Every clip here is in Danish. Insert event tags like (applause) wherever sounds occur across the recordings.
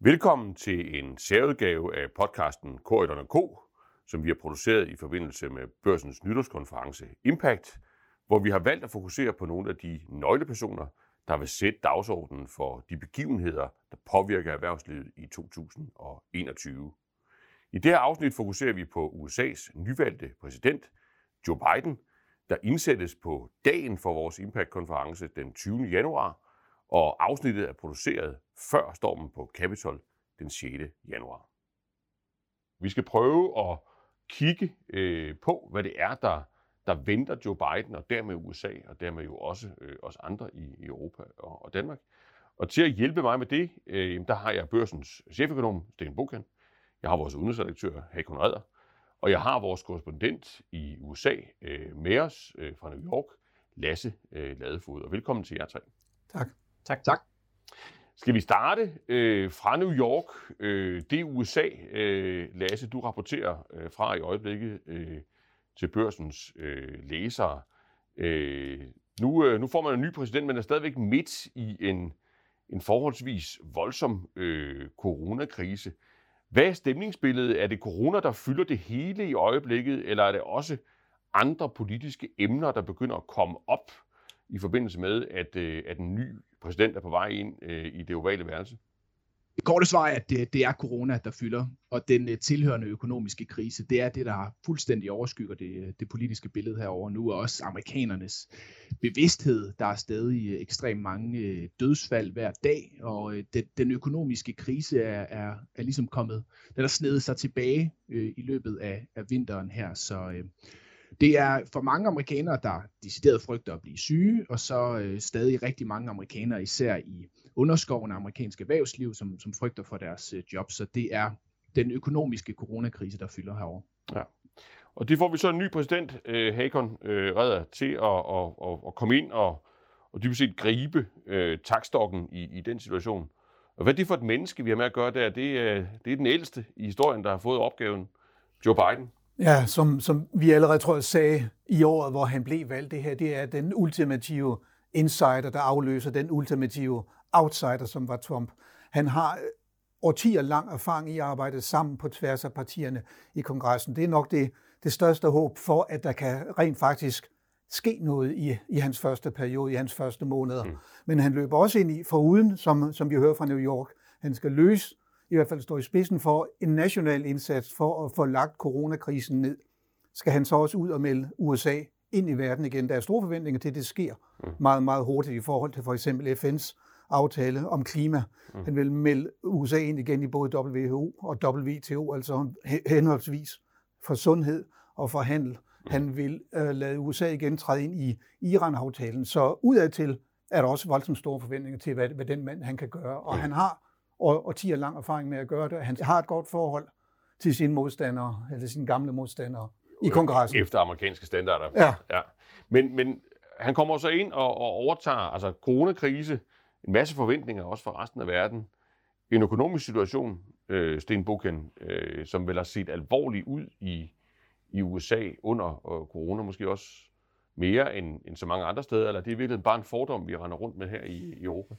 Velkommen til en særudgave af podcasten Korridorne K, som vi har produceret i forbindelse med børsens nytårskonference Impact, hvor vi har valgt at fokusere på nogle af de nøglepersoner, der vil sætte dagsordenen for de begivenheder, der påvirker erhvervslivet i 2021. I det her afsnit fokuserer vi på USA's nyvalgte præsident, Joe Biden, der indsættes på dagen for vores Impact-konference den 20. januar, og afsnittet er produceret før stormen på Capitol den 6. januar. Vi skal prøve at kigge øh, på, hvad det er, der, der venter Joe Biden, og dermed USA, og dermed jo også øh, os andre i, i Europa og, og Danmark. Og til at hjælpe mig med det, øh, der har jeg børsens cheføkonom, Sten Buchan. Jeg har vores udenrigsredaktør, Hakon Redder. Og jeg har vores korrespondent i USA øh, med os øh, fra New York, Lasse øh, Ladefod. Og velkommen til jer tre. Tak. Tak. tak. Skal vi starte øh, fra New York? Øh, det er USA, øh, Lasse, du rapporterer øh, fra i øjeblikket øh, til børsens øh, læsere. Øh, nu, øh, nu får man en ny præsident, men er stadigvæk midt i en, en forholdsvis voldsom øh, coronakrise. Hvad er stemningsbilledet? Er det corona, der fylder det hele i øjeblikket, eller er det også andre politiske emner, der begynder at komme op i forbindelse med, at, øh, at en ny præsident er på vej ind øh, i det ovale værelse? Det korte svar er, at det, det er corona, der fylder, og den øh, tilhørende økonomiske krise, det er det, der fuldstændig overskygger det, øh, det politiske billede herover nu, og også amerikanernes bevidsthed. Der er stadig øh, ekstremt mange øh, dødsfald hver dag, og øh, den, den økonomiske krise er, er, er ligesom kommet, den har snedet sig tilbage øh, i løbet af, af vinteren her, så... Øh, det er for mange amerikanere, der decideret frygter at blive syge, og så øh, stadig rigtig mange amerikanere, især i underskoven af amerikansk erhvervsliv, som, som frygter for deres øh, job. Så det er den økonomiske coronakrise, der fylder herover. Ja. Og det får vi så en ny præsident, øh, Hakon øh, Redder, til at, at, at, at komme ind og, og dybest set gribe øh, takstokken i, i den situation. Og hvad er det for et menneske, vi har med at gøre der? Det, er, det er den ældste i historien, der har fået opgaven, Joe Biden. Ja, som, som vi allerede tror jeg sagde i året, hvor han blev valgt, det her, det er den ultimative insider, der afløser den ultimative outsider, som var Trump. Han har årtier lang erfaring i at arbejde sammen på tværs af partierne i kongressen. Det er nok det, det største håb for, at der kan rent faktisk ske noget i, i hans første periode, i hans første måneder. Mm. Men han løber også ind i, foruden, som, som vi hører fra New York, han skal løse i hvert fald står i spidsen for en national indsats for at få lagt coronakrisen ned, skal han så også ud og melde USA ind i verden igen. Der er store forventninger til, at det sker mm. meget, meget hurtigt i forhold til for eksempel FN's aftale om klima. Mm. Han vil melde USA ind igen i både WHO og WTO, altså henholdsvis for sundhed og for handel. Mm. Han vil uh, lade USA igen træde ind i Iran-aftalen. Så udadtil er der også voldsomt store forventninger til, hvad, hvad den mand han kan gøre. Og han har og, og 10 år lang erfaring med at gøre det. Han har et godt forhold til sine modstandere, eller sine gamle modstandere i kongressen. Efter amerikanske standarder. Ja. ja. Men, men han kommer så ind og, og overtager altså coronakrise, en masse forventninger også fra resten af verden, en økonomisk situation, øh, Sten Buchen, øh, som vel har set alvorligt ud i, i USA under øh, corona, måske også mere end, end så mange andre steder, eller det er virkelig bare en fordom, vi render rundt med her i, i Europa?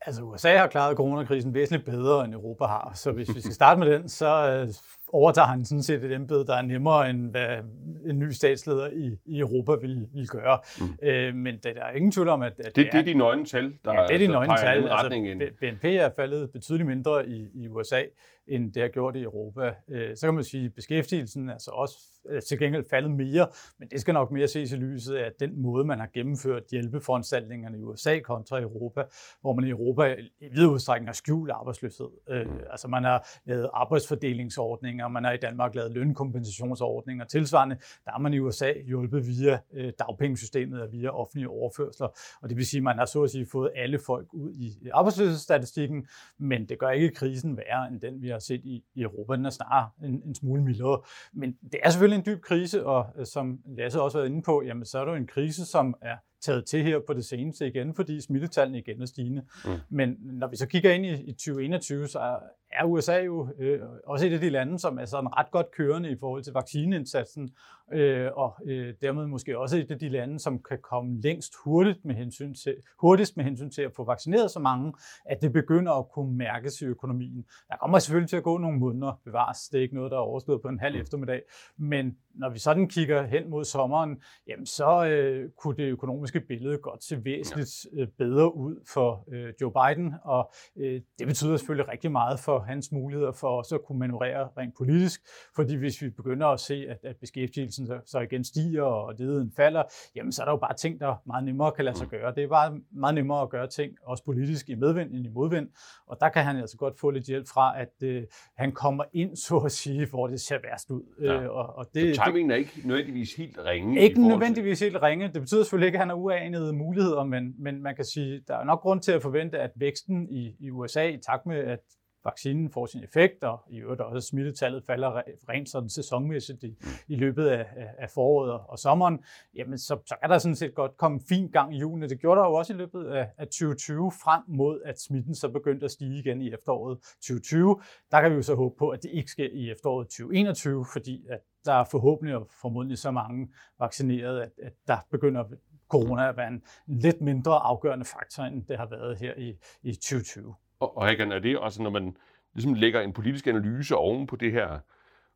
Altså USA har klaret coronakrisen væsentligt bedre, end Europa har. Så hvis vi skal starte med den, så øh, overtager han sådan set et embede, der er nemmere, end hvad en ny statsleder i, i Europa vil, vil gøre. Mm. Øh, men der er ingen tvivl om, at, at det, det er de nøgne tal, der, ja, det er de tal. Altså, BNP er faldet betydeligt mindre i, i USA, end det har gjort i Europa. Øh, så kan man sige, at beskæftigelsen er så også øh, Øh, til gengæld faldet mere, men det skal nok mere ses i lyset af den måde, man har gennemført hjælpeforanstaltningerne i USA kontra Europa, hvor man i Europa i vid udstrækning har skjult arbejdsløshed. Øh. Altså man har lavet arbejdsfordelingsordninger, man har i Danmark lavet lønkompensationsordninger. Tilsvarende, der har man i USA hjulpet via øh, dagpengesystemet og via offentlige overførsler, og det vil sige, at man har så at sige fået alle folk ud i arbejdsløshedsstatistikken, men det gør ikke krisen værre end den, vi har set i, i Europa. Den er snarere en, en smule mildere. Men det er selvfølgelig en dyb krise, og øh, som Lasse også har været inde på, jamen, så er det jo en krise, som er taget til her på det seneste igen, fordi smittetallene igen er stigende. Mm. Men når vi så kigger ind i, i 2021, så er USA jo øh, også et af de lande, som er sådan ret godt kørende i forhold til vaccineindsatsen, øh, og øh, dermed måske også et af de lande, som kan komme længst hurtigt med hensyn til, hurtigst med hensyn til at få vaccineret så mange, at det begynder at kunne mærkes i økonomien. Der kommer selvfølgelig til at gå nogle måneder, bevares. Det er ikke noget, der er overstået på en halv mm. eftermiddag. Men når vi sådan kigger hen mod sommeren, jamen så øh, kunne det økonomiske billede godt se væsentligt øh, bedre ud for øh, Joe Biden, og øh, det betyder selvfølgelig rigtig meget for hans muligheder for også at kunne manøvrere rent politisk, fordi hvis vi begynder at se, at, at beskæftigelsen så, så igen stiger, og ledigheden falder, jamen så er der jo bare ting, der meget nemmere kan lade sig gøre. Det er bare meget nemmere at gøre ting, også politisk, i medvind end i modvind, og der kan han altså godt få lidt hjælp fra, at øh, han kommer ind, så at sige, hvor det ser værst ud. Ja. Øh, og, og det, timingen er ikke nødvendigvis helt ringe. Ikke nødvendigvis helt ringe. Det betyder selvfølgelig ikke, at han har uanede muligheder, men, men man kan sige, der er nok grund til at forvente, at væksten i, i USA, i takt med, at vaccinen får sin effekt, og i øvrigt også smittetallet falder rent sådan sæsonmæssigt i, i løbet af, af foråret og sommeren, jamen så, så er der sådan set godt kommet fin gang i julen. Det gjorde der jo også i løbet af, af 2020, frem mod at smitten så begyndte at stige igen i efteråret 2020. Der kan vi jo så håbe på, at det ikke sker i efteråret 2021, fordi at der er forhåbentlig og formodentlig så mange vaccineret, at, at der begynder corona at være en lidt mindre afgørende faktor, end det har været her i, i 2020. Og, og Hagan, er det også, når man ligesom lægger en politisk analyse oven på det her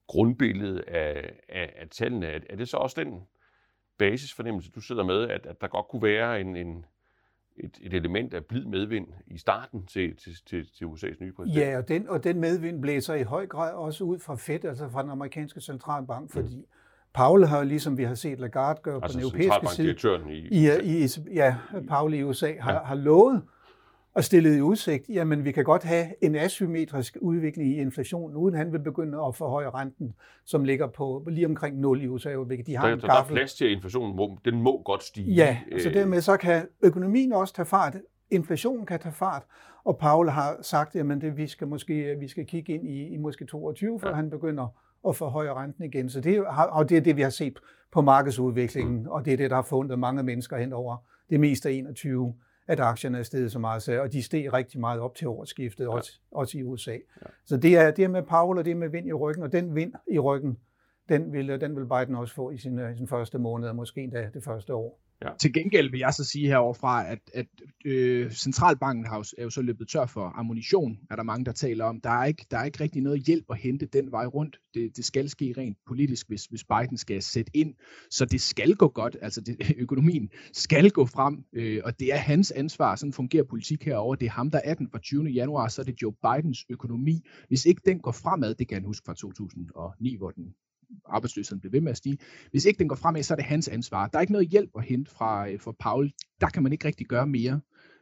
grundbillede af, af, af tallene, er, er det så også den basisfornemmelse, du sidder med, at, at der godt kunne være en, en, et, et element af blid medvind i starten til, til, til, til USA's nye præsident. Ja, og den, og den medvind blæser i høj grad også ud fra Fed, altså fra den amerikanske centralbank, mm. fordi mm. Paul har jo ligesom vi har set Lagarde gøre altså på den europæiske side. i, i, i, ja, Paul i USA har, ja. har lovet og stillet i udsigt, jamen vi kan godt have en asymmetrisk udvikling i inflationen, uden han vil begynde at forhøje renten, som ligger på lige omkring 0 i USA. De har der, en der er plads til, at inflationen den må godt stige. Ja, så øh. dermed så kan økonomien også tage fart, inflationen kan tage fart, og Paul har sagt, at det, vi skal måske vi skal kigge ind i, i måske 22, før ja. han begynder at forhøje renten igen. Så det, og det er det, vi har set på markedsudviklingen, mm. og det er det, der har fundet mange mennesker hen over det meste af 21 at aktierne er steget så meget, og de steg rigtig meget op til årsskiftet, ja. også, også i USA. Ja. Så det er, det er med Powell, og det er med vind i ryggen, og den vind i ryggen, den vil, den vil Biden også få i sin, i sin første måned, og måske endda det første år. Ja. Til gengæld vil jeg så sige heroverfra, at, at øh, centralbanken har jo, er jo så løbet tør for ammunition, er der mange, der taler om. Der er ikke, der er ikke rigtig noget hjælp at hente den vej rundt. Det, det skal ske rent politisk, hvis, hvis Biden skal sætte ind. Så det skal gå godt. Altså det, (laughs) økonomien skal gå frem, øh, og det er hans ansvar. Sådan fungerer politik herover. Det er ham, der er den fra 20. januar, så er det Joe Bidens økonomi. Hvis ikke den går fremad, det kan han huske fra 2009, hvor den arbejdsløsheden bliver ved med at stige. Hvis ikke den går fremad, så er det hans ansvar. Der er ikke noget hjælp at hente fra, øh, fra Paul. Der kan man ikke rigtig gøre mere.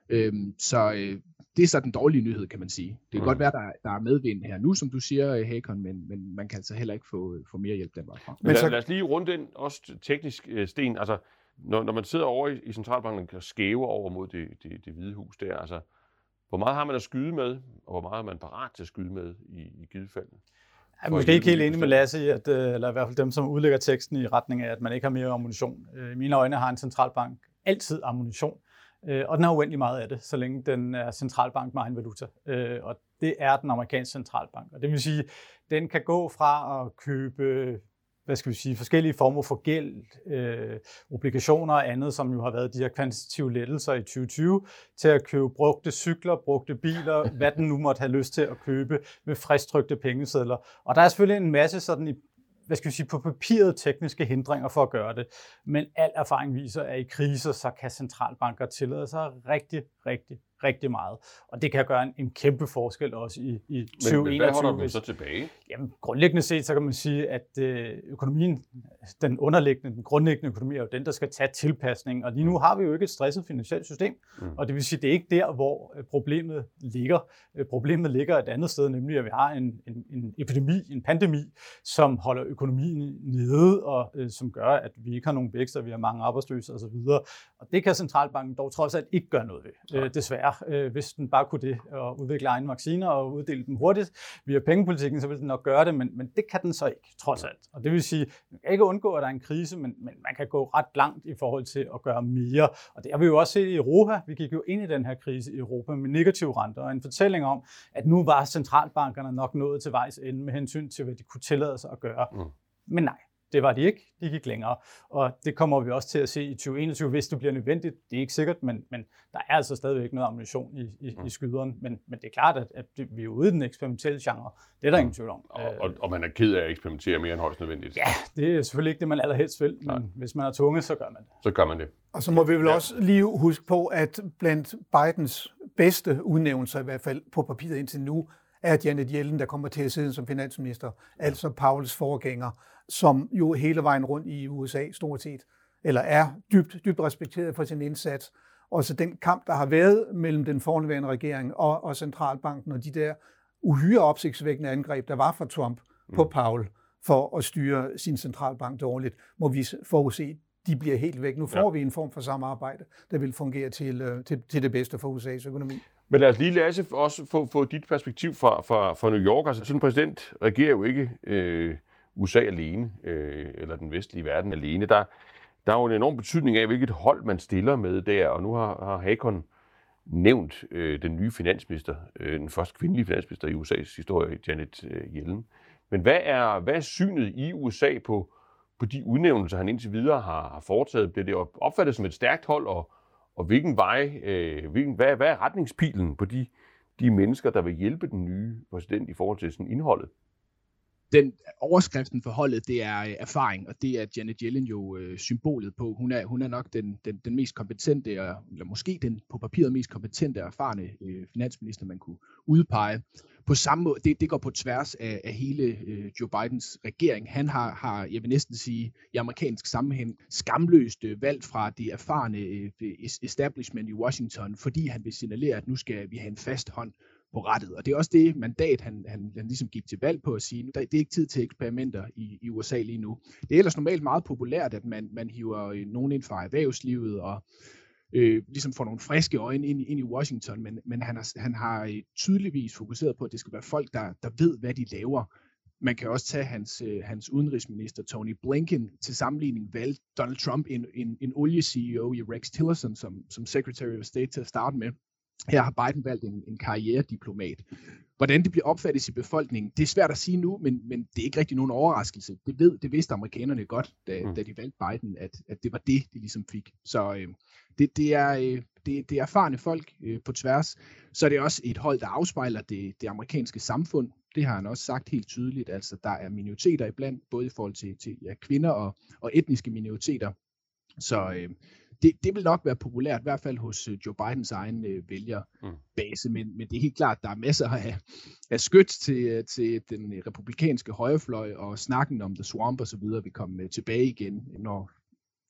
Øhm, så øh, det er så den dårlige nyhed, kan man sige. Det kan mm. godt være, der, der er medvind her nu, som du siger, Hakon, men, men man kan altså heller ikke få, få mere hjælp den vej fra. Men så... lad, os lige runde den også teknisk, øh, Sten. Altså, når, når man sidder over i, i centralbanken og skæver over mod det, det, det hvide hus der, altså, hvor meget har man at skyde med, og hvor meget er man parat til at skyde med i, i givet fald? Jeg er måske ikke helt enig med Lasse i, at, øh, eller i hvert fald dem, som udlægger teksten i retning af, at man ikke har mere ammunition. Øh, I mine øjne har en centralbank altid ammunition, øh, og den har uendelig meget af det, så længe den er centralbank med egen valuta. Og det er den amerikanske centralbank. Og det vil sige, den kan gå fra at købe hvad skal vi sige, forskellige former for gæld, øh, obligationer og andet, som jo har været de her kvantitative lettelser i 2020, til at købe brugte cykler, brugte biler, (laughs) hvad den nu måtte have lyst til at købe med fristrykte pengesedler. Og der er selvfølgelig en masse sådan i hvad skal vi sige, på papiret tekniske hindringer for at gøre det. Men al erfaring viser, at i kriser, så kan centralbanker tillade sig rigtig, rigtig, rigtig meget. Og det kan gøre en, en kæmpe forskel også i, i 2021. Men, men hvad holder dem så tilbage? Jamen, grundlæggende set, så kan man sige, at øh, økonomien, den underliggende, den grundlæggende økonomi er jo den, der skal tage tilpasning. Og lige nu har vi jo ikke et stresset finansielt system. Mm. Og det vil sige, det er ikke der, hvor øh, problemet ligger. Øh, problemet ligger et andet sted, nemlig at vi har en, en, en epidemi, en pandemi, som holder økonomien nede, og øh, som gør, at vi ikke har nogen vækst, og vi har mange arbejdsløse osv. Og det kan centralbanken dog trods alt ikke gøre noget ved, øh, desværre er, øh, hvis den bare kunne det, og udvikle egne vacciner og uddele dem hurtigt via pengepolitikken, så vil den nok gøre det, men, men det kan den så ikke, trods alt. Og det vil sige, man kan ikke undgå, at der er en krise, men, men man kan gå ret langt i forhold til at gøre mere. Og det har vi jo også set i Europa. Vi gik jo ind i den her krise i Europa med negative renter, og en fortælling om, at nu var centralbankerne nok nået til vejs ende med hensyn til, hvad de kunne tillade sig at gøre. Mm. Men nej, det var de ikke. De gik længere. Og det kommer vi også til at se i 2021, hvis det bliver nødvendigt. Det er ikke sikkert, men, men der er altså stadigvæk noget ammunition i, i, mm. i skyderen. Men, men det er klart, at, at vi er ude i den eksperimentelle genre. Det er der mm. ingen tvivl om. Og, og, og man er ked af at eksperimentere mere end højst nødvendigt. Ja, det er selvfølgelig ikke det, man allerhelst vil. Men Nej. hvis man er tunge, så gør man det. Så gør man det. Og så må vi vel ja. også lige huske på, at blandt Bidens bedste udnævnelser, i hvert fald på papiret indtil nu, er Janet Yellen, der kommer til at sidde som finansminister, altså Pauls forgænger, som jo hele vejen rundt i USA stort set, eller er dybt, dybt respekteret for sin indsats. Og så den kamp, der har været mellem den fornværende regering og, og centralbanken, og de der uhyre opsigtsvækkende angreb, der var fra Trump på mm. Paul for at styre sin centralbank dårligt, må vi forudse, de bliver helt væk. Nu får ja. vi en form for samarbejde, der vil fungere til, øh, til, til det bedste for USA's økonomi. Men lad os lige Lasse også få, få dit perspektiv fra, fra, fra New York. Altså, sådan en præsident regerer jo ikke øh, USA alene, øh, eller den vestlige verden alene. Der, der er jo en enorm betydning af, hvilket hold man stiller med der, og nu har, har Hakon nævnt øh, den nye finansminister, øh, den første kvindelige finansminister i USA's historie, Janet øh, Yellen. Men hvad er, hvad er synet i USA på, på de udnævnelser, han indtil videre har, har foretaget? Bliver det opfattet som et stærkt hold, og, og hvilken vej, øh, hvilken, hvad, hvad er retningspilen på de, de mennesker, der vil hjælpe den nye præsident i forhold til sådan indholdet? den overskriften for holdet, det er øh, erfaring, og det er Janet Yellen jo øh, symbolet på. Hun er, hun er nok den, den, den mest kompetente, eller måske den på papiret mest kompetente og erfarne øh, finansminister, man kunne udpege. På samme måde, det, det går på tværs af, af hele øh, Joe Bidens regering. Han har, har, jeg vil næsten sige, i amerikansk sammenhæng, skamløst øh, valgt fra det erfarne øh, establishment i Washington, fordi han vil signalere, at nu skal vi have en fast hånd på rettet. Og det er også det mandat, han, han, han ligesom gik til valg på at sige, det er ikke tid til eksperimenter i, i USA lige nu. Det er ellers normalt meget populært, at man, man hiver øh, nogen ind fra erhvervslivet og øh, ligesom får nogle friske øjne ind, ind i Washington, men, men han, har, han har øh, tydeligvis fokuseret på, at det skal være folk, der, der ved, hvad de laver. Man kan også tage hans, øh, hans udenrigsminister Tony Blinken til sammenligning valgte Donald Trump en, en, en olie-CEO i Rex Tillerson som, som Secretary of State til at starte med. Her har Biden valgt en, en karrierediplomat. Hvordan det bliver opfattet i befolkningen, det er svært at sige nu, men, men det er ikke rigtig nogen overraskelse. Det, ved, det vidste amerikanerne godt, da, mm. da de valgte Biden, at, at det var det, de ligesom fik. Så øh, det, det, er, øh, det, det er erfarne folk øh, på tværs. Så er det også et hold, der afspejler det, det amerikanske samfund. Det har han også sagt helt tydeligt. Altså, der er minoriteter iblandt, både i forhold til, til ja, kvinder og, og etniske minoriteter. Så, øh, det, det vil nok være populært, i hvert fald hos øh, Joe Bidens egen øh, vælgerbase, mm. men, men det er helt klart, der er masser af, af skyt til, øh, til den republikanske højrefløj, og snakken om The Swamp osv. vil komme øh, tilbage igen, når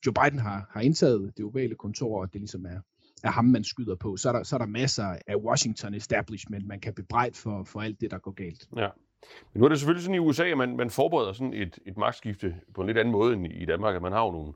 Joe Biden har, har indtaget det ovale kontor, og det ligesom er, er ham, man skyder på, så er, der, så er der masser af Washington establishment, man kan bebrejde for, for alt det, der går galt. Ja. Men nu er det selvfølgelig sådan i USA, at man, man forbereder sådan et, et magtskifte på en lidt anden måde end i Danmark, at man har jo nogle,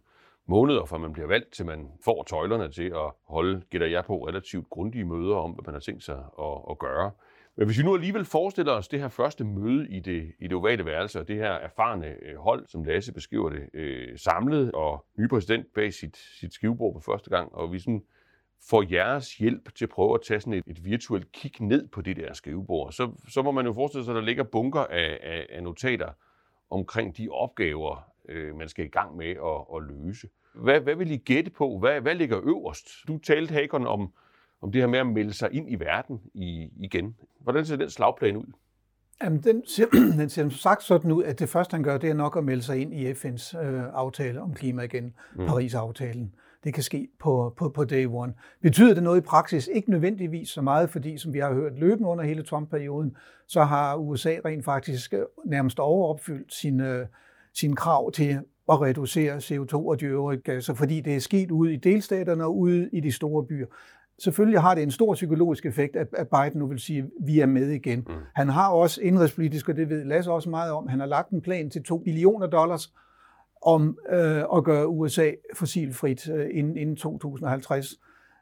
måneder, fra man bliver valgt, til man får tøjlerne til at holde, gætter jeg på, relativt grundige møder om, hvad man har tænkt sig at, at gøre. Men hvis vi nu alligevel forestiller os det her første møde i det, i det ovale værelse, og det her erfarne øh, hold, som Lasse beskriver det, øh, samlet, og ny præsident bag sit, sit skrivebord for første gang, og vi sådan får jeres hjælp til at prøve at tage sådan et, et virtuelt kig ned på det der skrivebord, så, så må man jo forestille sig, at der ligger bunker af, af, af notater omkring de opgaver, øh, man skal i gang med at, at løse. Hvad, hvad vil I gætte på? Hvad, hvad ligger øverst? Du talte, Hakon, om, om det her med at melde sig ind i verden i, igen. Hvordan ser den slagplan ud? Jamen, den ser, (clears throat) den ser som sagt sådan ud, at det første, han gør, det er nok at melde sig ind i FN's øh, aftale om klima igen, mm. Paris-aftalen. Det kan ske på, på, på day one. Betyder det noget i praksis? Ikke nødvendigvis så meget, fordi som vi har hørt løbende under hele Trump-perioden, så har USA rent faktisk øh, nærmest overopfyldt sine, sine krav til at reducere CO2 og de øvrige gasser, fordi det er sket ude i delstaterne og ude i de store byer. Selvfølgelig har det en stor psykologisk effekt, at Biden nu vil sige, at vi er med igen. Mm. Han har også indrigspolitisk, og det ved Lasse også meget om, han har lagt en plan til 2 billioner dollars om øh, at gøre USA fossilfrit øh, inden, inden 2050.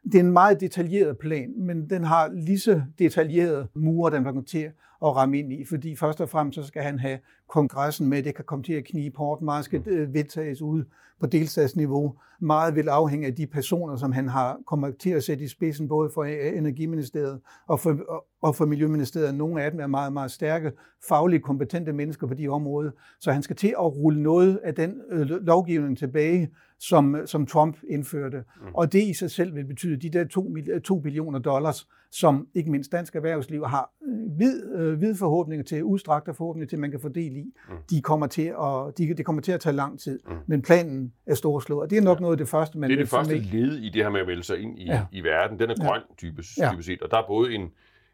Det er en meget detaljeret plan, men den har lige så detaljerede mure, den var til at ramme ind i, fordi først og fremmest så skal han have kongressen med, det kan komme til at knibe hårdt, meget skal øh, vedtages ud på delstatsniveau. Meget vil afhænge af de personer, som han har kommer til at sætte i spidsen, både for Energiministeriet og for, og for Miljøministeriet. Nogle af dem er meget, meget stærke, fagligt kompetente mennesker på de områder, så han skal til at rulle noget af den øh, lovgivning tilbage, som, som Trump indførte. Mm. Og det i sig selv vil betyde, de der 2, 2 billioner dollars, som ikke mindst dansk erhvervsliv har øh, vid, øh, vid forhåbninger til, udstrakte forhåbninger til, man kan fordele i, mm. de, kommer til at, de, det kommer til at tage lang tid. Mm. Men planen er storslået, og det er nok ja. noget af det første, man Det er det første led i det her med at melde sig ind i, ja. i verden. Den er grøn, ja. typisk, ja. set, og der er både en,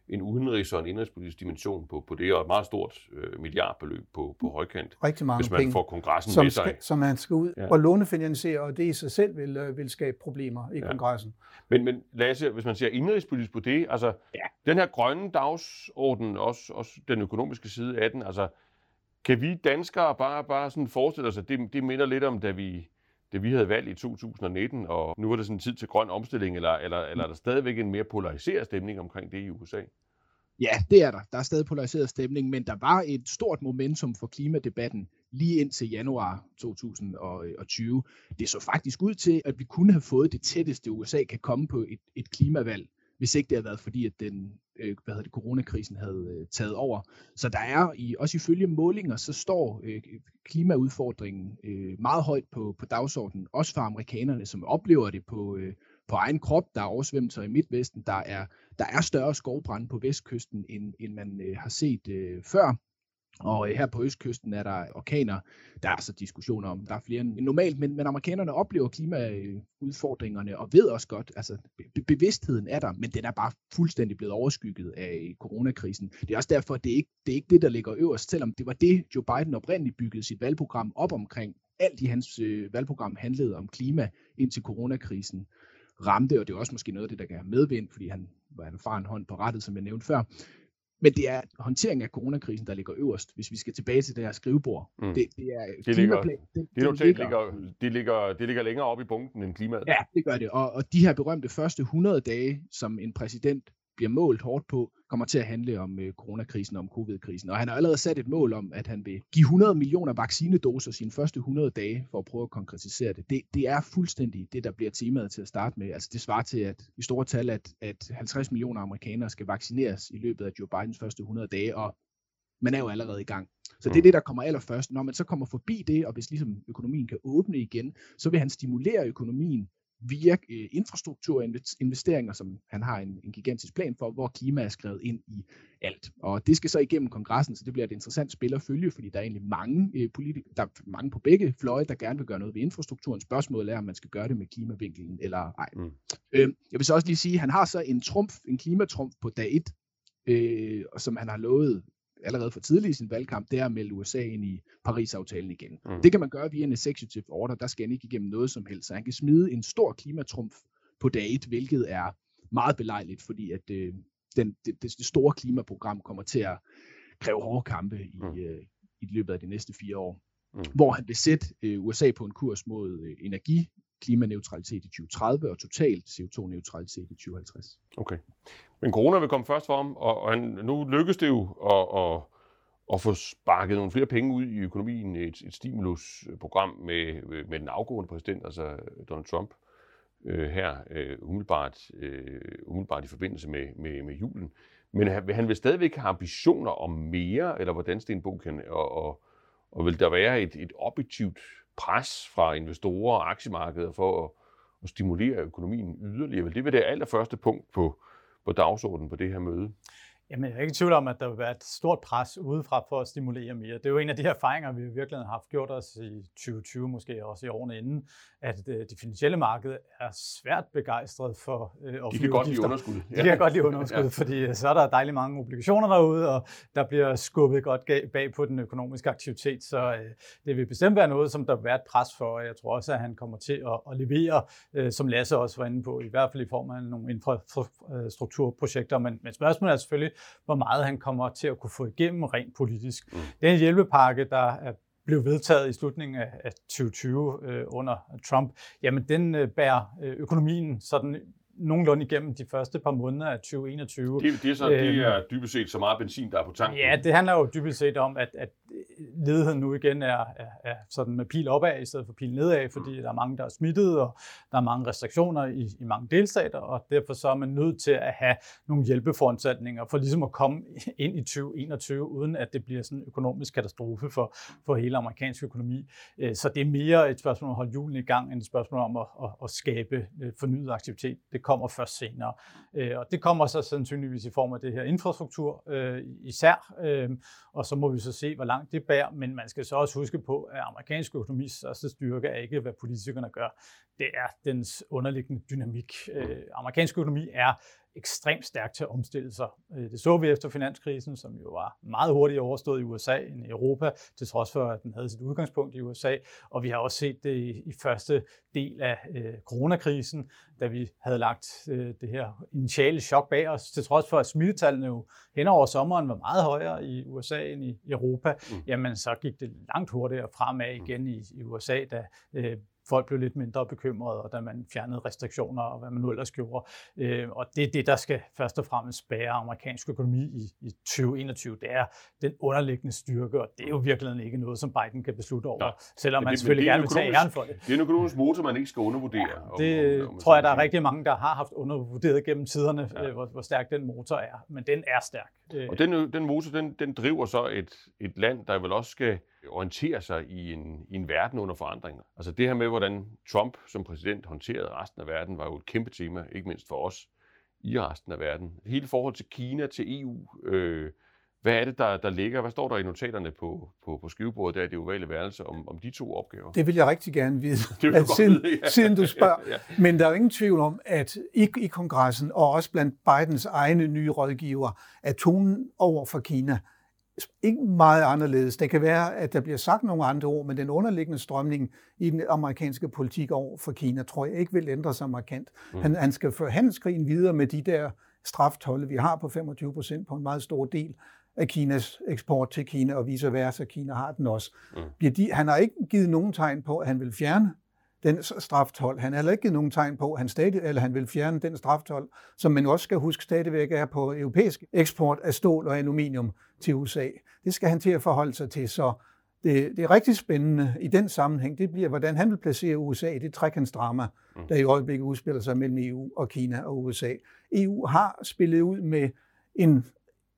en udenrigs- og en indrigspolitisk dimension på, på det, og et meget stort øh, milliardbeløb på, på højkant, Rigtig mange hvis man penge, får kongressen som med sig. Skal, som man skal ud ja. og lånefinansiere, og det i sig selv vil, øh, vil skabe problemer i ja. kongressen. Men, men Lasse, hvis man siger indrigspolitisk på det, altså ja. den her grønne dagsorden, også, også den økonomiske side af den, altså kan vi danskere bare, bare sådan forestille os, at det, det minder lidt om, da vi, da vi havde valg i 2019, og nu er det sådan tid til grøn omstilling, eller, eller, eller er der stadigvæk en mere polariseret stemning omkring det i USA? Ja, det er der. Der er stadig polariseret stemning, men der var et stort momentum for klimadebatten lige ind til januar 2020. Det så faktisk ud til, at vi kunne have fået det tætteste USA kan komme på et, et klimavalg, hvis ikke det havde været fordi, at den øh, hvad hedder det, coronakrisen havde øh, taget over. Så der er, i, også ifølge målinger, så står øh, klimaudfordringen øh, meget højt på, på dagsordenen, også for amerikanerne, som oplever det på, øh, på egen krop. Der er oversvømmelser i Midtvesten, der er, der er større skovbrand på vestkysten, end, end man øh, har set øh, før. Og øh, her på østkysten er der orkaner. Der er så diskussioner om, der er flere end normalt, men, men amerikanerne oplever klimaudfordringerne og ved også godt, altså be- bevidstheden er der, men den er bare fuldstændig blevet overskygget af øh, coronakrisen. Det er også derfor, at det ikke det er ikke det, der ligger øverst, selvom det var det, Joe Biden oprindeligt byggede sit valgprogram op omkring. Alt i hans øh, valgprogram handlede om klima indtil coronakrisen ramte, og det er også måske noget af det, der kan have medvind, fordi han var en erfaren hånd på rettet, som jeg nævnte før. Men det er håndteringen af coronakrisen, der ligger øverst, hvis vi skal tilbage til det her skrivebord. Mm. Det, det er det ligger, det, det, det, ligger, ligger, det, ligger, det ligger længere op i bunken end klimaet. Ja, det gør det. Og, og de her berømte første 100 dage, som en præsident bliver målt hårdt på, kommer til at handle om øh, coronakrisen og om covid-krisen. Og han har allerede sat et mål om, at han vil give 100 millioner vaccinedoser sine første 100 dage for at prøve at konkretisere det. det. Det er fuldstændig det, der bliver temaet til at starte med. Altså det svarer til, at i store tal, at, at 50 millioner amerikanere skal vaccineres i løbet af Joe Bidens første 100 dage, og man er jo allerede i gang. Så det er mm. det, der kommer allerførst. Når man så kommer forbi det, og hvis ligesom økonomien kan åbne igen, så vil han stimulere økonomien via øh, infrastrukturinvesteringer, som han har en, en gigantisk plan for, hvor klima er skrevet ind i alt. Og det skal så igennem kongressen, så det bliver et interessant spil at følge, fordi der er egentlig mange øh, der er mange på begge fløje, der gerne vil gøre noget ved infrastrukturen. Spørgsmålet er, om man skal gøre det med klimavinkelen eller ej. Mm. Øh, jeg vil så også lige sige, at han har så en trumf, en klimatrumf på dag 1, øh, som han har lovet allerede for tidligt i sin valgkamp, det er at melde USA ind i Paris-aftalen igen. Mm. Det kan man gøre via en executive order, der skal han ikke igennem noget som helst. Så han kan smide en stor klimatrumf på dag 1, hvilket er meget belejligt, fordi at øh, den, det, det store klimaprogram kommer til at kræve hårde kampe i, mm. øh, i løbet af de næste fire år. Mm. Hvor han vil sætte øh, USA på en kurs mod øh, energi, klimaneutralitet i 2030 og totalt CO2-neutralitet i 2050. Okay. Men corona vil komme først for ham, og, og han, nu lykkes det jo at, at, at få sparket nogle flere penge ud i økonomien, et, et stimulusprogram med, med den afgående præsident, altså Donald Trump, øh, her øh, umiddelbart, øh, umiddelbart i forbindelse med, med, med julen. Men han, han vil stadigvæk have ambitioner om mere, eller hvordan Sten Boken, og, og, og vil der være et, et objektivt pres fra investorer og aktiemarkeder for at, at stimulere økonomien yderligere? Det vil det allerførste punkt på, på dagsordenen på det her møde. Jamen, jeg er ikke i tvivl om, at der vil være et stort pres udefra for at stimulere mere. Det er jo en af de her erfaringer, vi virkelig har haft gjort os i 2020, måske også i årene inden, at øh, det finansielle marked er svært begejstret for øh, De kan godt lide underskud. Ja. De kan godt lide underskud, ja. fordi øh, så er der dejligt mange obligationer derude, og der bliver skubbet godt bag på den økonomiske aktivitet. Så øh, det vil bestemt være noget, som der vil være et pres for, og jeg tror også, at han kommer til at, at levere, øh, som Lasse også var inde på, i hvert fald i form af nogle infrastrukturprojekter. Men, men spørgsmålet er selvfølgelig, hvor meget han kommer til at kunne få igennem rent politisk. Mm. Den hjælpepakke, der er blev vedtaget i slutningen af 2020 øh, under Trump, jamen den øh, bærer øh, økonomien sådan nogenlunde igennem de første par måneder af 2021. Det, det, er, så, det er dybest set så meget benzin, der er på tanken. Ja, det handler jo dybest set om, at, at ledigheden nu igen er, er, er sådan med pil opad i stedet for pil nedad, fordi der er mange, der er smittet, og der er mange restriktioner i, i mange delstater, og derfor så er man nødt til at have nogle hjælpeforanstaltninger for ligesom at komme ind i 2021, uden at det bliver sådan en økonomisk katastrofe for, for hele amerikansk økonomi. Øh, så det er mere et spørgsmål om at holde julen i gang, end et spørgsmål om at, at, at skabe øh, fornyet aktivitet. Det kommer først senere. Øh, og det kommer så sandsynligvis i form af det her infrastruktur øh, især, øh, og så må vi så se, hvor langt det bærer, men man skal så også huske på, at amerikansk økonomis største styrke er ikke, hvad politikerne gør. Det er dens underliggende dynamik. Øh, amerikansk økonomi er ekstremt stærk til at omstille sig. Øh, det så vi efter finanskrisen, som jo var meget hurtigt overstået i USA end i Europa, til trods for, at den havde sit udgangspunkt i USA. Og vi har også set det i, første del af øh, coronakrisen, da vi havde lagt øh, det her initiale chok bag os, til trods for, at smittetallene jo hen over sommeren var meget højere i USA end i Europa, mm. jamen så gik det langt hurtigere fremad igen i, i USA, da øh, folk blev lidt mindre bekymrede, og da man fjernede restriktioner og hvad man nu ellers gjorde. Øh, og det er det, der skal først og fremmest bære amerikansk økonomi i, i 2021. Det er den underliggende styrke, og det er jo virkelig ikke noget, som Biden kan beslutte over, ja. selvom man det, selvfølgelig gerne vil tage æren for det. Det er en økonomisk motor, man ikke skal undervurdere. Ja, det om, om, om tror jeg, der er rigtig mange, der har haft undervurderet gennem tiderne, ja. Øh, hvor, hvor stærk den motor er. Men den er stærk. Og den, den motor, den, den driver så et, et land, der vel også skal orientere sig i en, i en verden under forandringer. Altså det her med, hvordan Trump som præsident håndterede resten af verden, var jo et kæmpe tema, ikke mindst for os i resten af verden. Hele forhold til Kina, til EU, øh, hvad er det, der, der ligger? Hvad står der i notaterne på, på, på skrivebordet der i det ovale værelse om, om de to opgaver? Det vil jeg rigtig gerne vide, (laughs) det vil siden, vide ja. siden du (laughs) spørger. ja. Men der er ingen tvivl om, at i, i kongressen og også blandt Bidens egne nye rådgiver, at tonen over for Kina ikke meget anderledes. Det kan være, at der bliver sagt nogle andre ord, men den underliggende strømning i den amerikanske politik over for Kina, tror jeg ikke vil ændre sig markant. Mm. Han, han skal føre handelskrigen videre med de der straftolde, vi har på 25 procent på en meget stor del af Kinas eksport til Kina, og vice versa, Kina har den også. Mm. De, han har ikke givet nogen tegn på, at han vil fjerne den straftol. Han har heller ikke givet nogen tegn på, at han, stadig, eller han vil fjerne den straftol, som man også skal huske stadigvæk er på europæisk eksport af stål og aluminium til USA. Det skal han til at forholde sig til, så det, det er rigtig spændende i den sammenhæng, det bliver, hvordan han vil placere USA i det trekantsdrama, mm. der i øjeblikket udspiller sig mellem EU og Kina og USA. EU har spillet ud med en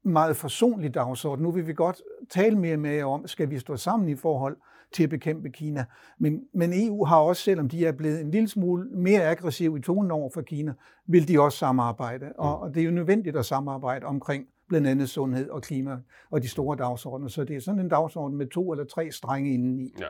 meget forsonlig dagsorden. Nu vil vi godt tale mere med om, skal vi stå sammen i forhold til at bekæmpe Kina. Men, men EU har også, selvom de er blevet en lille smule mere aggressive i tonen over for Kina, vil de også samarbejde. Og, mm. og det er jo nødvendigt at samarbejde omkring blandt andet sundhed og klima og de store dagsordner. Så det er sådan en dagsorden med to eller tre strenge indeni. Ja.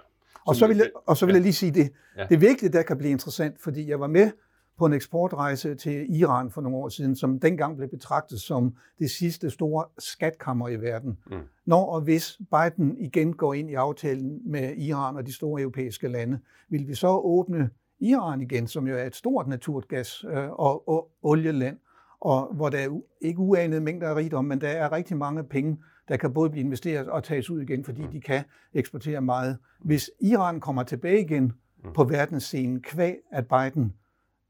Og så, vil jeg, og så vil jeg lige sige det. Ja. Det er virkelig, der kan blive interessant, fordi jeg var med på en eksportrejse til Iran for nogle år siden, som dengang blev betragtet som det sidste store skatkammer i verden. Mm. Når og hvis Biden igen går ind i aftalen med Iran og de store europæiske lande, vil vi så åbne Iran igen, som jo er et stort naturgas- øh, og, og olieland, og hvor der er ikke uanede mængder af rigdom, men der er rigtig mange penge, der kan både blive investeret og tages ud igen, fordi mm. de kan eksportere meget. Hvis Iran kommer tilbage igen mm. på verdensscenen, kvæg at Biden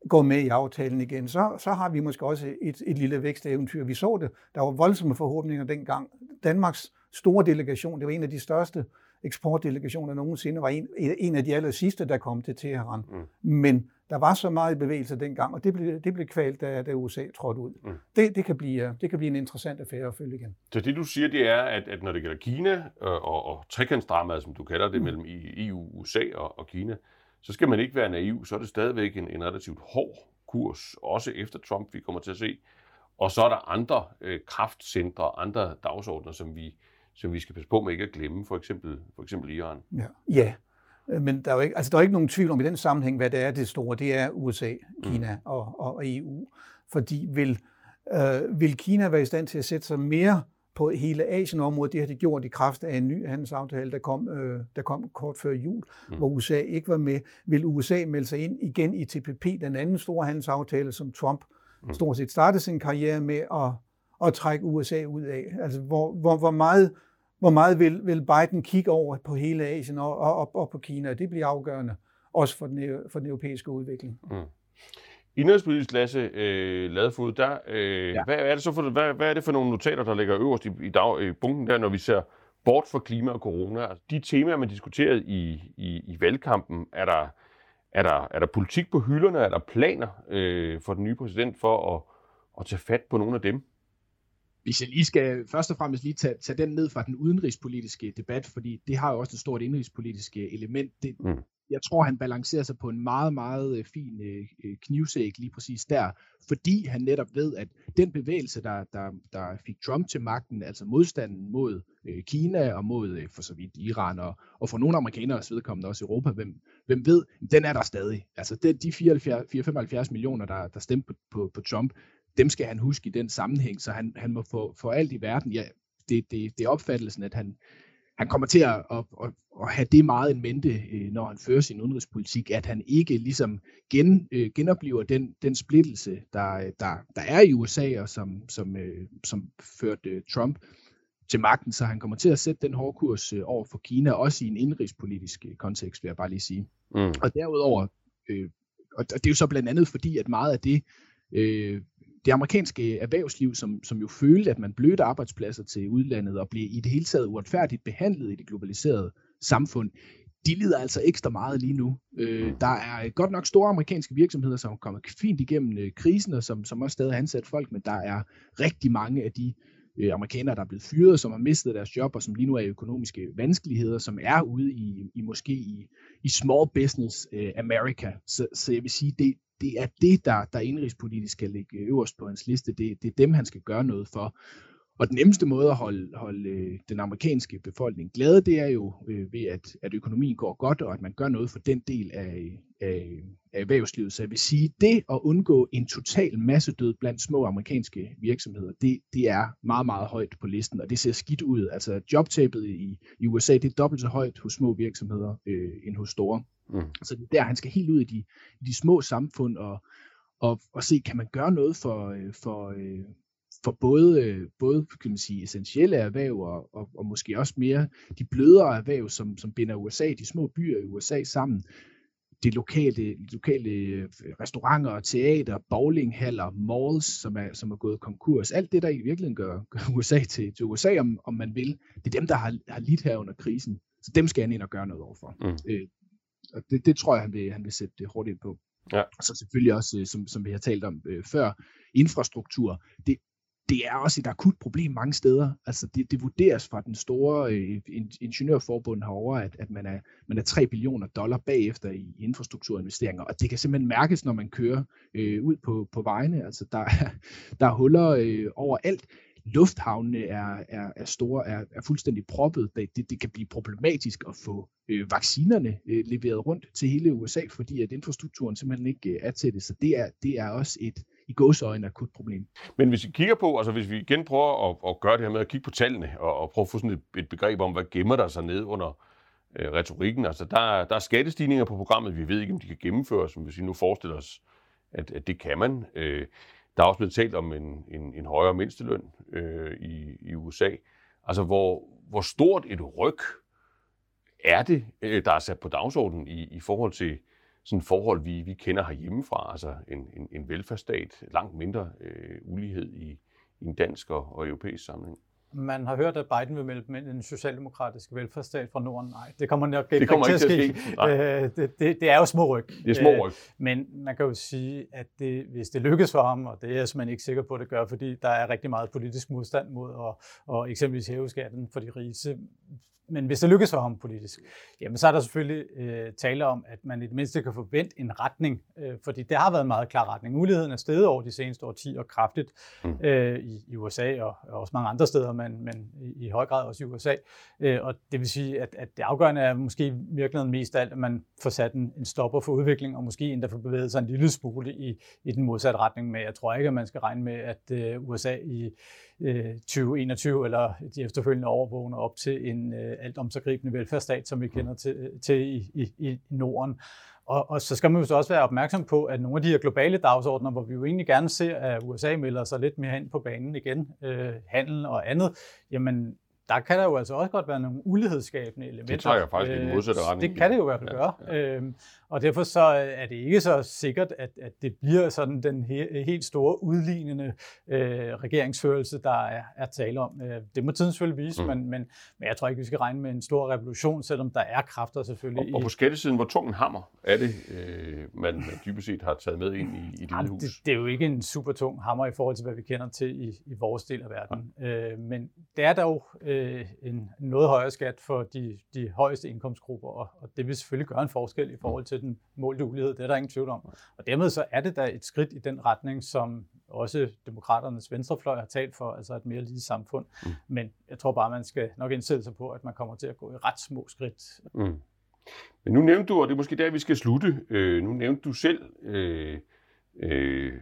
går med i aftalen igen, så, så har vi måske også et, et lille væksteventyr. Vi så det. Der var voldsomme forhåbninger dengang. Danmarks store delegation, det var en af de største eksportdelegationer nogensinde, var en, en af de aller sidste, der kom til Teheran. Mm. Men der var så meget bevægelse dengang, og det blev, det blev kvalt, da, da USA trådte ud. Mm. Det, det, kan blive, det kan blive en interessant affære at følge igen. Så det du siger, det er, at, at når det gælder Kina og, øh, og, og trekantsdramaet, som du kalder det, mm. mellem EU, USA og, og Kina, så skal man ikke være naiv, så er det stadigvæk en, en relativt hård kurs, også efter Trump, vi kommer til at se. Og så er der andre øh, kraftcentre, andre dagsordner, som vi, som vi skal passe på med ikke at glemme, for eksempel, for eksempel Iran. Ja. ja, men der er, jo ikke, altså der er ikke nogen tvivl om i den sammenhæng, hvad det er det store. Det er USA, Kina mm. og, og EU. Fordi vil, øh, vil Kina være i stand til at sætte sig mere på hele Asien-området. Det har de gjort i kraft af en ny handelsaftale, der kom, øh, der kom kort før jul, mm. hvor USA ikke var med. Vil USA melde sig ind igen i TPP, den anden store handelsaftale, som Trump mm. stort set startede sin karriere med at, at trække USA ud af? Altså, hvor, hvor, hvor meget, hvor meget vil, vil Biden kigge over på hele Asien og, og, og på Kina? Det bliver afgørende, også for den, for den europæiske udvikling. Mm. Indrigspolitisk, Lasse øh, Ladefod, der, øh, ja. hvad, er det så for, hvad, hvad er det for nogle notater, der ligger øverst i, i, dag, i bunken der, når vi ser bort fra klima og corona? Altså, de temaer, man diskuterede i, i, i valgkampen, er der, er, der, er der politik på hylderne? Er der planer øh, for den nye præsident for at, at tage fat på nogle af dem? Hvis jeg lige skal først og fremmest lige tage, tage den ned fra den udenrigspolitiske debat, fordi det har jo også et stort indrigspolitisk element. Det, mm jeg tror, han balancerer sig på en meget, meget øh, fin øh, øh knivsæk lige præcis der, fordi han netop ved, at den bevægelse, der, der, der fik Trump til magten, altså modstanden mod øh, Kina og mod øh, for så vidt Iran og, og for nogle amerikanere vedkommende også Europa, hvem, hvem ved, den er der stadig. Altså det, de 475 millioner, der, der stemte på, på, på Trump, dem skal han huske i den sammenhæng, så han, han må få for alt i verden, ja, det, det, det er opfattelsen, at han, han kommer til at, at, at, at have det meget en mente, øh, når han fører sin udenrigspolitik, at han ikke ligesom gen, øh, genoplever den, den splittelse, der, der, der er i USA, og som, som, øh, som førte Trump til magten, så han kommer til at sætte den hårde kurs over for Kina, også i en indrigspolitisk kontekst, vil jeg bare lige sige. Mm. Og derudover, øh, og det er jo så blandt andet fordi, at meget af det, øh, det amerikanske erhvervsliv, som, som jo følte, at man blødte arbejdspladser til udlandet og blev i det hele taget uretfærdigt behandlet i det globaliserede samfund, de lider altså ekstra meget lige nu. Øh, der er godt nok store amerikanske virksomheder, som kommer fint igennem øh, krisen, og som, som også stadig har ansat folk, men der er rigtig mange af de øh, amerikanere, der er blevet fyret, som har mistet deres job, og som lige nu er i økonomiske vanskeligheder, som er ude i, i måske i, i small business øh, America. Så, så jeg vil sige, det, det er det, der, der indrigspolitisk skal ligge øverst på hans liste. Det, det er dem, han skal gøre noget for. Og den nemmeste måde at holde, holde øh, den amerikanske befolkning glad, det er jo øh, ved, at, at økonomien går godt, og at man gør noget for den del af, af, af erhvervslivet. Så jeg vil sige, det at undgå en total massedød blandt små amerikanske virksomheder, det, det er meget, meget højt på listen, og det ser skidt ud. Altså jobtabet i, i USA, det er dobbelt så højt hos små virksomheder øh, end hos store. Mm. Så det er der, han skal helt ud i de, i de små samfund og, og, og se, kan man gøre noget for, øh, for, øh, for både, både kan man sige, essentielle erhverv og, og, og måske også mere de blødere erhverv, som, som binder USA, de små byer i USA sammen. De lokale, lokale øh, restauranter, teater, bowlinghaller, malls, som er, som er gået konkurs. Alt det, der i virkeligheden gør, gør USA til, til USA, om, om man vil, det er dem, der har, har lidt her under krisen. Så dem skal han ind og gøre noget overfor. Mm. Øh, og det, det tror jeg, han vil, han vil sætte det hurtigt på. Ja. Og så selvfølgelig også, øh, som, som vi har talt om øh, før, infrastruktur. Det, det er også et akut problem mange steder. Altså det, det vurderes fra den store øh, ingeniørforbund herover, at, at man, er, man er 3 billioner dollar bagefter i infrastrukturinvesteringer, og det kan simpelthen mærkes, når man kører øh, ud på, på vejene. Altså der, er, der er huller øh, overalt lufthavnene er, er, er store, er, er fuldstændig proppet. Det, det, kan blive problematisk at få øh, vaccinerne øh, leveret rundt til hele USA, fordi at infrastrukturen simpelthen ikke øh, er til det. Så det er, det er også et i gåsøjne akut problem. Men hvis vi kigger på, altså hvis vi igen prøver at, at gøre det her med at kigge på tallene, og, og prøve at få sådan et, et begreb om, hvad gemmer der sig ned under øh, retorikken. Altså der, der er skattestigninger på programmet, vi ved ikke, om de kan gennemføres, som hvis vi nu forestiller os, at, at det kan man. Øh, der er også blevet talt om en, en, en højere mindsteløn øh, i, i USA. Altså, hvor, hvor stort et ryg er det, øh, der er sat på dagsordenen i, i forhold til sådan forhold, vi, vi kender herhjemmefra, altså en, en, en velfærdsstat, langt mindre øh, ulighed i, i en dansk og, og europæisk sammenhæng. Man har hørt, at Biden vil melde en socialdemokratisk velfærdsstat fra Norden. Nej, det kommer nok det kommer ikke til at ske. Øh, det, det, det er jo små ryg. Det er små ryg. Øh, men man kan jo sige, at det, hvis det lykkes for ham, og det er jeg simpelthen ikke sikker på, at det gør, fordi der er rigtig meget politisk modstand mod at, at eksempelvis hæve skatten for de rige, men hvis det lykkes for ham politisk, jamen så er der selvfølgelig øh, tale om, at man i det mindste kan forvente en retning, øh, fordi det har været en meget klar retning. Uligheden er steget over de seneste årtier kraftigt mm. øh, i, i USA og, og også mange andre steder, men, men i, i høj grad også i USA. Øh, og det vil sige, at, at det afgørende er måske i virkeligheden mest alt, at man får sat en, en stopper for udvikling, og måske endda får bevæget sig en lille smule i, i den modsatte retning. Men jeg tror ikke, at man skal regne med, at øh, USA i 2021 øh, eller de efterfølgende år vågner op til en øh, alt altomsagribende velfærdsstat, som vi kender til, til i, i, i Norden. Og, og så skal man jo så også være opmærksom på, at nogle af de her globale dagsordner, hvor vi jo egentlig gerne ser, at USA melder sig lidt mere ind på banen igen, øh, handel og andet, jamen der kan der jo altså også godt være nogle ulighedsskabende elementer. Det jeg faktisk i den modsatte retning. Det kan det jo i hvert fald gøre. Ja, ja. Øhm, og derfor så er det ikke så sikkert, at, at det bliver sådan den he, helt store udlignende øh, regeringsførelse, der er, er tale om. Øh, det må tiden selvfølgelig vise, mm. men, men, men jeg tror ikke, vi skal regne med en stor revolution, selvom der er kræfter selvfølgelig. Og, og på skattesiden, hvor tung en hammer er det, øh, man dybest set har taget med ind i, i det Jamen, hus? Det, det er jo ikke en super tung hammer i forhold til, hvad vi kender til i, i vores del af verden. Ja. Øh, men det er dog øh, en noget højere skat for de, de højeste indkomstgrupper, og, og det vil selvfølgelig gøre en forskel i forhold til den målte ulighed. Det er der ingen tvivl om. Og dermed så er det da et skridt i den retning, som også demokraternes venstrefløj har talt for, altså et mere lige samfund. Mm. Men jeg tror bare, man skal nok indsætte sig på, at man kommer til at gå i ret små skridt. Mm. Men nu nævnte du, og det er måske der, vi skal slutte, øh, nu nævnte du selv øh, øh,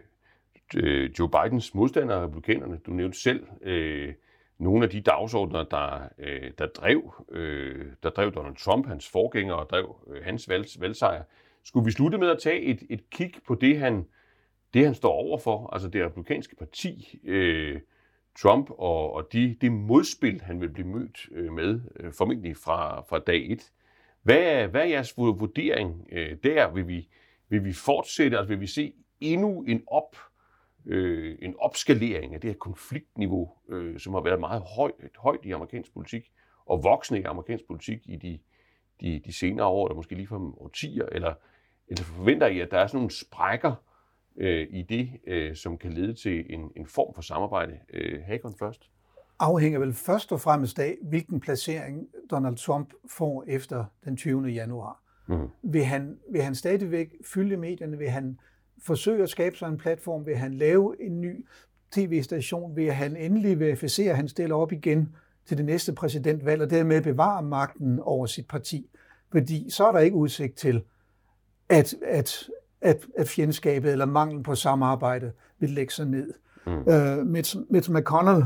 Joe Bidens modstandere, republikanerne. Du nævnte selv øh, nogle af de dagsordner, der, øh, der, drev, øh, der drev Donald Trump, hans forgænger, og drev øh, hans valg, valgsejr. Skulle vi slutte med at tage et, et kig på det, han, det, han står overfor, altså det republikanske parti, øh, Trump, og, og de, det modspil, han vil blive mødt øh, med, øh, formentlig fra, fra dag et. Hvad er, hvad er jeres vurdering øh, der? Vil vi, vil vi fortsætte, altså vil vi se endnu en op, øh, en opskalering af det her konfliktniveau, øh, som har været meget højt, højt i amerikansk politik, og voksende i amerikansk politik i de, de, de senere år, eller måske lige for årtier, eller, eller forventer I, at der er sådan nogle sprækker øh, i det, øh, som kan lede til en, en form for samarbejde? Øh, Hagon først. Afhænger vel først og fremmest af, hvilken placering Donald Trump får efter den 20. januar. Mm. Vil, han, vil han stadigvæk fylde medierne? Vil han forsøge at skabe sig en platform? Vil han lave en ny tv-station? Vil han endelig verificere, at han stiller op igen til det næste præsidentvalg, og dermed bevare magten over sit parti? Fordi så er der ikke udsigt til, at, at, at, at fjendskabet eller manglen på samarbejde vil lægge sig ned. Mm. Uh, Mitch, Mitch McConnell,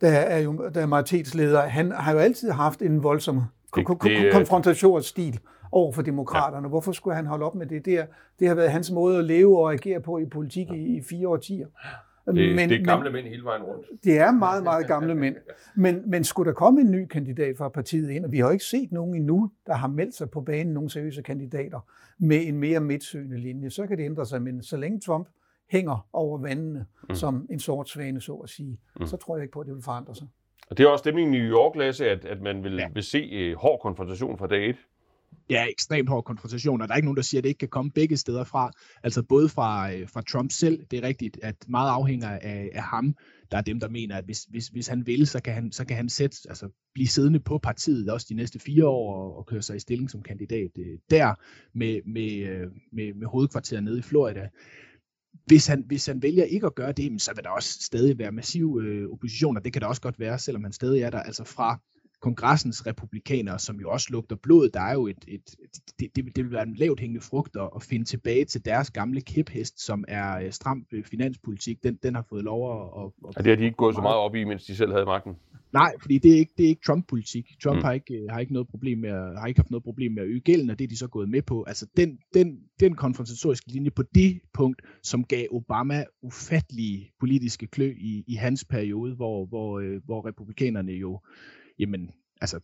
der er jo der er majoritetsleder, han har jo altid haft en voldsom det, konfrontationsstil over for demokraterne. Ja. Hvorfor skulle han holde op med det? Det, er, det har været hans måde at leve og agere på i politik i, i fire årtier. Det, men, det er gamle men, mænd hele vejen rundt. Det er meget, meget gamle mænd. (laughs) Men, men skulle der komme en ny kandidat fra partiet ind, og vi har ikke set nogen endnu, der har meldt sig på banen, nogle seriøse kandidater, med en mere midtsøgende linje, så kan det ændre sig. Men så længe Trump hænger over vandene mm. som en sort svane, så at sige, mm. så tror jeg ikke på, at det vil forandre sig. Og det er også stemningen i New York, Lasse, at, at man vil, ja. vil se uh, hård konfrontation fra dag et ja, ekstremt hård konfrontation, og der er ikke nogen, der siger, at det ikke kan komme begge steder fra. Altså både fra, øh, fra Trump selv, det er rigtigt, at meget afhænger af, af ham. Der er dem, der mener, at hvis, hvis, hvis han vil, så kan han, så kan han sætte, altså, blive siddende på partiet også de næste fire år og, og køre sig i stilling som kandidat øh, der med, med, øh, med, med hovedkvarteret nede i Florida hvis han, hvis han vælger ikke at gøre det, så vil der også stadig være massiv øh, opposition, og det kan der også godt være, selvom han stadig er der, altså fra kongressens republikanere, som jo også lugter blod, der er jo et, et, det, det, det vil være en lavt hængende frugt at, finde tilbage til deres gamle kæphest, som er øh, stram øh, finanspolitik. Den, den har fået lov at... at, at ja, det har de ikke gået så meget op i, mens de selv havde magten. Nej, fordi det er ikke, det er ikke Trump-politik. Trump mm. har, ikke, øh, har, ikke noget problem med at, har ikke haft noget problem med at øge gælden, og det er de så gået med på. Altså den, den, den konfrontatoriske linje på det punkt, som gav Obama ufattelige politiske klø i, i hans periode, hvor, hvor, hvor republikanerne jo jamen, altså,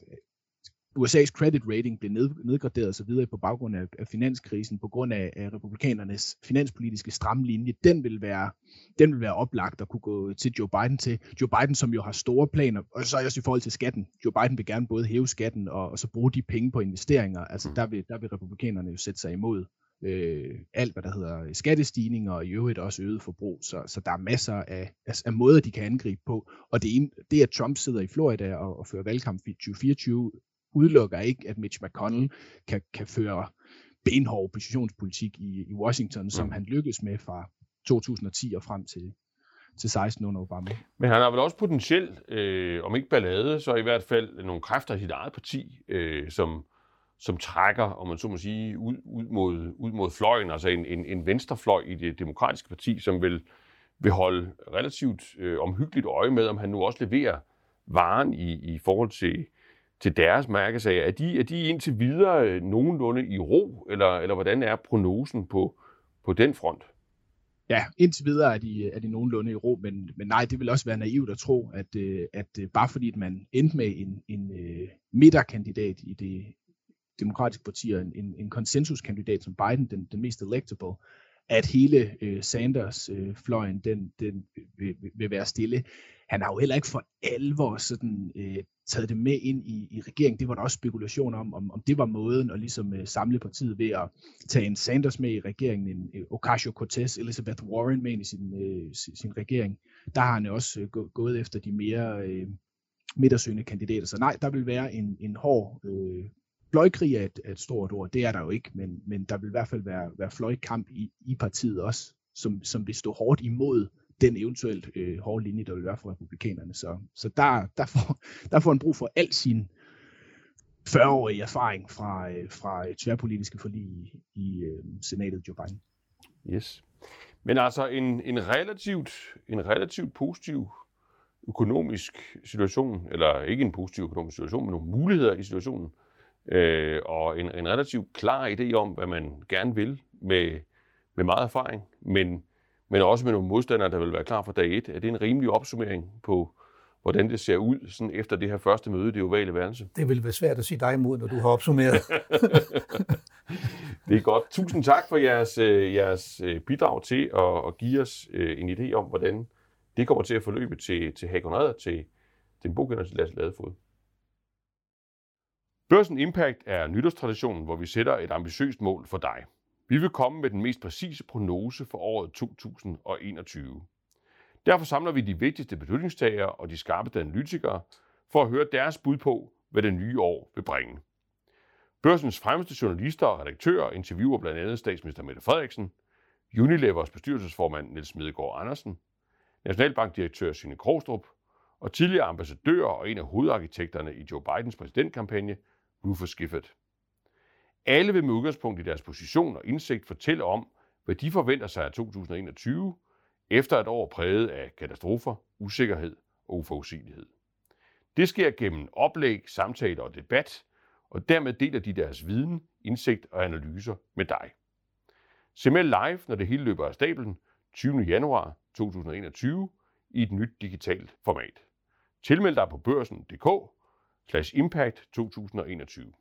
USA's credit rating blev ned, nedgraderet og så videre på baggrund af, af finanskrisen, på grund af, af republikanernes finanspolitiske stramlinje, den vil, være, den vil være oplagt at kunne gå til Joe Biden til. Joe Biden, som jo har store planer, og så også i forhold til skatten. Joe Biden vil gerne både hæve skatten og, og så bruge de penge på investeringer. Altså der vil, der vil republikanerne jo sætte sig imod øh, alt, hvad der hedder skattestigninger og i øvrigt også øget forbrug. Så, så der er masser af, af, af måder, de kan angribe på. Og det, en, det at Trump sidder i Florida og, og fører valgkamp i 2024, udelukker ikke, at Mitch McConnell kan, kan føre benhård oppositionspolitik i, i Washington, mm. som han lykkedes med fra 2010 og frem til, til 16 under Obama. Men han har vel også potentielt, øh, om ikke ballade, så i hvert fald nogle kræfter i sit eget parti, øh, som, som trækker, om man så må sige, ud, ud, mod, ud mod fløjen, altså en, en, en venstrefløj i det demokratiske parti, som vil, vil holde relativt øh, omhyggeligt øje med, om han nu også leverer varen i, i forhold til, til deres mærkesager. Er de, er de indtil videre øh, nogenlunde i ro, eller, eller hvordan er prognosen på, på den front? ja, indtil videre er de, er de nogenlunde i ro, men, men nej, det vil også være naivt at tro, at, øh, at øh, bare fordi at man endte med en, en øh, midterkandidat i det demokratiske partier, en, en, en konsensuskandidat som Biden, den, den mest electable, at hele øh, Sanders-fløjen, øh, den, den øh, vil, vil være stille. Han har jo heller ikke for alvor sådan, øh, taget det med ind i, i regeringen. Det var der også spekulation om, om, om det var måden at ligesom øh, samle partiet ved at tage en Sanders med i regeringen, en øh, Ocasio-Cortez, Elizabeth Warren med ind i sin, øh, sin regering. Der har han jo også øh, gået efter de mere øh, midtersøgende kandidater. Så nej, der vil være en, en hård øh, fløjkrig er et, et stort ord, det er der jo ikke, men, men der vil i hvert fald være, være fløjkamp i, i partiet også, som, som vil stå hårdt imod den eventuelt øh, hårde linje, der vil være for republikanerne. Så, så der, der, får, der får han brug for al sin 40-årige erfaring fra, øh, fra tværpolitiske forlig i, i øh, senatet Joe Biden. Yes. Men altså en, en, relativt, en relativt positiv økonomisk situation, eller ikke en positiv økonomisk situation, men nogle muligheder i situationen, øh, og en, en relativt klar idé om, hvad man gerne vil med, med meget erfaring, men, men også med nogle modstandere, der vil være klar for dag et. Er det en rimelig opsummering på, hvordan det ser ud sådan efter det her første møde i det ovale værelse? Det vil være svært at sige dig imod, når du har opsummeret. (laughs) det er godt. Tusind tak for jeres, øh, jeres øh, bidrag til at, at give os øh, en idé om, hvordan det kommer til at forløbe til, til Hagon til den bogkender til Lasse Ladefod. Børsen Impact er nytårstraditionen, hvor vi sætter et ambitiøst mål for dig. Vi vil komme med den mest præcise prognose for året 2021. Derfor samler vi de vigtigste beslutningstagere og de skarpeste analytikere for at høre deres bud på, hvad det nye år vil bringe. Børsens fremmeste journalister og redaktører interviewer blandt andet statsminister Mette Frederiksen, Unilevers bestyrelsesformand Niels Smedegaard Andersen, Nationalbankdirektør Signe Krogstrup og tidligere ambassadør og en af hovedarkitekterne i Joe Bidens præsidentkampagne, Rufus Gifford. Alle vil med udgangspunkt i deres position og indsigt fortælle om, hvad de forventer sig af 2021, efter et år præget af katastrofer, usikkerhed og uforudsigelighed. Det sker gennem oplæg, samtaler og debat, og dermed deler de deres viden, indsigt og analyser med dig. Se med live, når det hele løber af stablen 20. januar 2021 i et nyt digitalt format. Tilmeld dig på børsen.dk Clash impact 2021.